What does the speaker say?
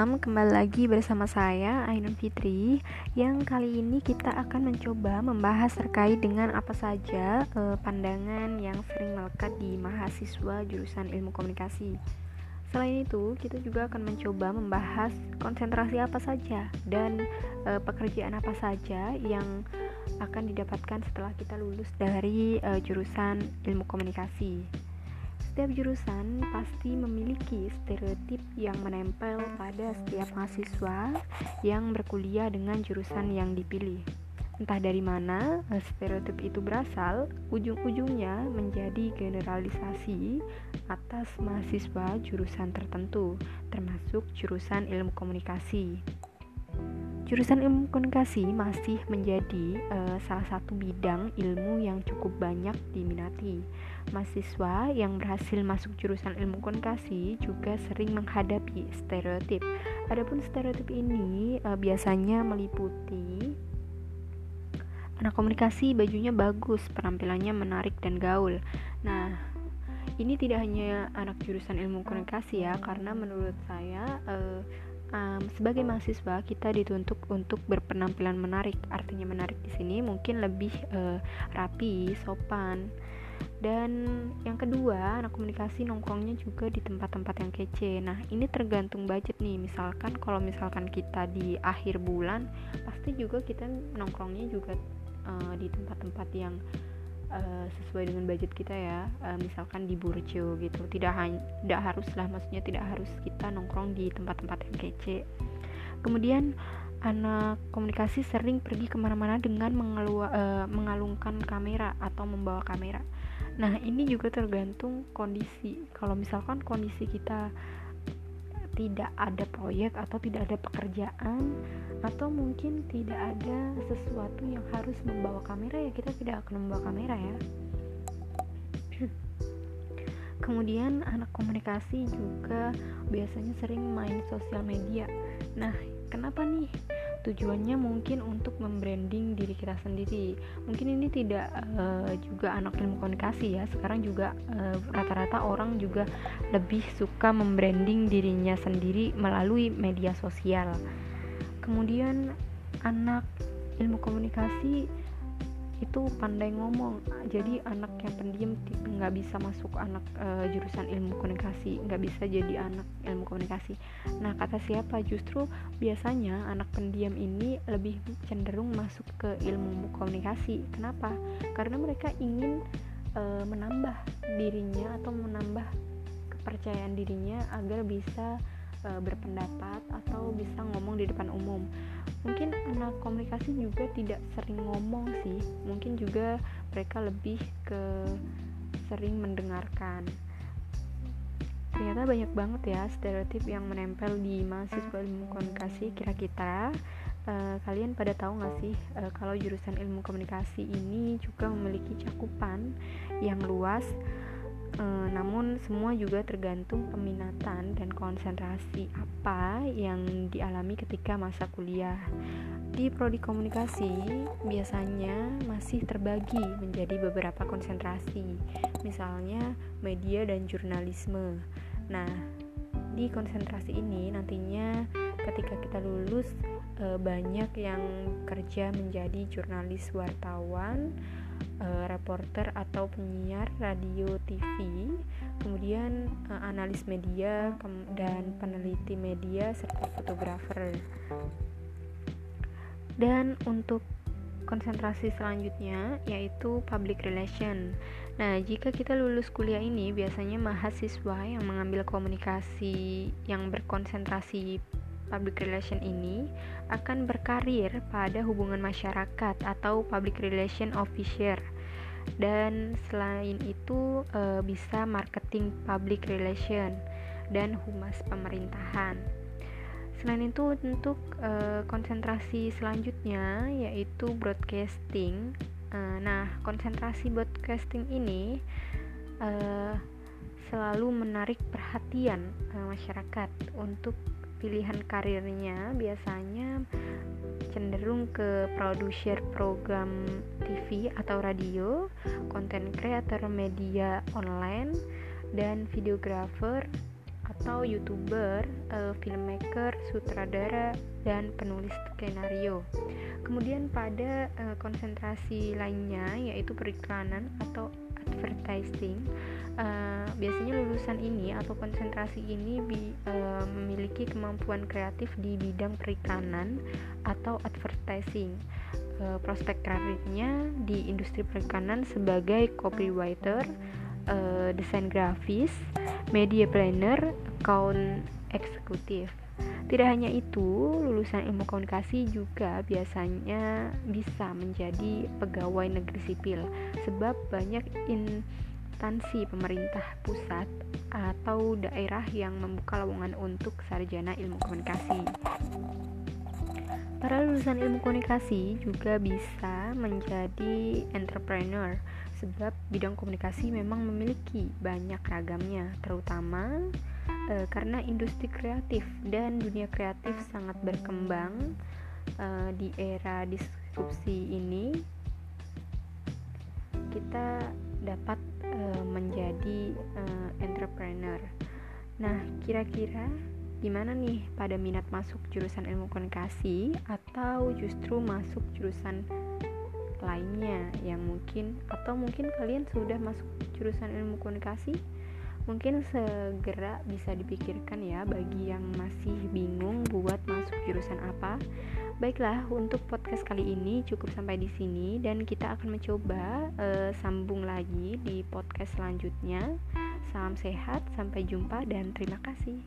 malam, kembali lagi bersama saya Ainun Fitri Yang kali ini kita akan mencoba membahas terkait dengan apa saja eh, pandangan yang sering melekat di mahasiswa jurusan ilmu komunikasi. Selain itu, kita juga akan mencoba membahas konsentrasi apa saja dan eh, pekerjaan apa saja yang akan didapatkan setelah kita lulus dari eh, jurusan ilmu komunikasi setiap jurusan pasti memiliki stereotip yang menempel pada setiap mahasiswa yang berkuliah dengan jurusan yang dipilih. Entah dari mana stereotip itu berasal, ujung-ujungnya menjadi generalisasi atas mahasiswa jurusan tertentu, termasuk jurusan ilmu komunikasi. Jurusan ilmu komunikasi masih menjadi uh, salah satu bidang ilmu yang cukup banyak diminati. Mahasiswa yang berhasil masuk jurusan ilmu komunikasi juga sering menghadapi stereotip. Adapun stereotip ini uh, biasanya meliputi anak komunikasi bajunya bagus, penampilannya menarik dan gaul. Nah, ini tidak hanya anak jurusan ilmu komunikasi ya, karena menurut saya uh, um, sebagai mahasiswa kita dituntut untuk berpenampilan menarik. Artinya menarik di sini mungkin lebih uh, rapi, sopan. Dan yang kedua, anak komunikasi nongkrongnya juga di tempat-tempat yang kece. Nah, ini tergantung budget nih. Misalkan kalau misalkan kita di akhir bulan, pasti juga kita nongkrongnya juga uh, di tempat-tempat yang uh, sesuai dengan budget kita ya. Uh, misalkan di Burjo gitu. Tidak hanya tidak harus lah maksudnya tidak harus kita nongkrong di tempat-tempat yang kece. Kemudian anak komunikasi sering pergi ke mana-mana dengan mengelua, uh, mengalungkan kamera atau membawa kamera. Nah ini juga tergantung kondisi. Kalau misalkan kondisi kita tidak ada proyek atau tidak ada pekerjaan atau mungkin tidak ada sesuatu yang harus membawa kamera ya kita tidak akan membawa kamera ya. Kemudian anak komunikasi juga biasanya sering main sosial media. Nah kenapa nih tujuannya mungkin untuk membranding diri kita sendiri. Mungkin ini tidak uh, juga anak ilmu komunikasi ya. Sekarang juga eh, rata-rata orang juga lebih suka membranding dirinya sendiri melalui media sosial. Kemudian anak ilmu komunikasi itu pandai ngomong. Jadi anak yang pendiam nggak bisa masuk anak e, jurusan ilmu komunikasi nggak bisa jadi anak ilmu komunikasi. Nah kata siapa? Justru biasanya anak pendiam ini lebih cenderung masuk ke ilmu komunikasi. Kenapa? Karena mereka ingin e, menambah dirinya atau menambah kepercayaan dirinya agar bisa e, berpendapat atau bisa ngomong di depan umum. Mungkin anak komunikasi juga tidak sering ngomong sih. Mungkin juga mereka lebih ke sering mendengarkan ternyata banyak banget ya stereotip yang menempel di mahasiswa ilmu komunikasi kira-kira uh, kalian pada tahu nggak sih uh, kalau jurusan ilmu komunikasi ini juga memiliki cakupan yang luas e, namun semua juga tergantung peminatan dan konsentrasi apa yang dialami ketika masa kuliah. Di prodi komunikasi biasanya masih terbagi menjadi beberapa konsentrasi, misalnya media dan jurnalisme. Nah, di konsentrasi ini nantinya ketika kita lulus e, banyak yang kerja menjadi jurnalis wartawan uh, reporter atau penyiar radio TV, kemudian uh, analis media dan peneliti media serta fotografer. Dan untuk konsentrasi selanjutnya yaitu public relation. Nah, jika kita lulus kuliah ini biasanya mahasiswa yang mengambil komunikasi yang berkonsentrasi public relation ini akan berkarir pada hubungan masyarakat atau public relation officer dan selain itu e, bisa marketing public relation dan humas pemerintahan. Selain itu untuk e, konsentrasi selanjutnya yaitu broadcasting. E, nah, konsentrasi broadcasting ini e, selalu menarik perhatian e, masyarakat untuk pilihan karirnya biasanya cenderung ke produser program TV atau radio, konten kreator media online, dan videografer atau youtuber, uh, filmmaker, sutradara, dan penulis skenario. Kemudian pada uh, konsentrasi lainnya yaitu periklanan atau advertising. Uh, biasanya lulusan ini atau konsentrasi ini bi, uh, memiliki kemampuan kreatif di bidang periklanan atau advertising. Uh, prospek karirnya di industri periklanan sebagai copywriter, uh, desain grafis, media planner, account eksekutif. Tidak hanya itu, lulusan ilmu komunikasi juga biasanya bisa menjadi pegawai negeri sipil sebab banyak instansi pemerintah pusat atau daerah yang membuka lowongan untuk sarjana ilmu komunikasi. Para lulusan ilmu komunikasi juga bisa menjadi entrepreneur sebab bidang komunikasi memang memiliki banyak ragamnya, terutama e, karena industri kreatif dan dunia kreatif sangat berkembang e, di era disrupsi ini. Kita dapat e, menjadi e, entrepreneur. Nah, kira-kira gimana nih pada minat masuk jurusan ilmu komunikasi atau justru masuk jurusan lainnya yang mungkin. Atau mungkin kalian sudah masuk jurusan ilmu komunikasi mungkin segera bisa dipikirkan ya bagi yang masih bingung buat masuk jurusan apa. Baiklah untuk podcast kali ini cukup sampai di sini dan kita akan mencoba uh, sambung lagi di podcast selanjutnya. Salam sehat sampai jumpa dan terima kasih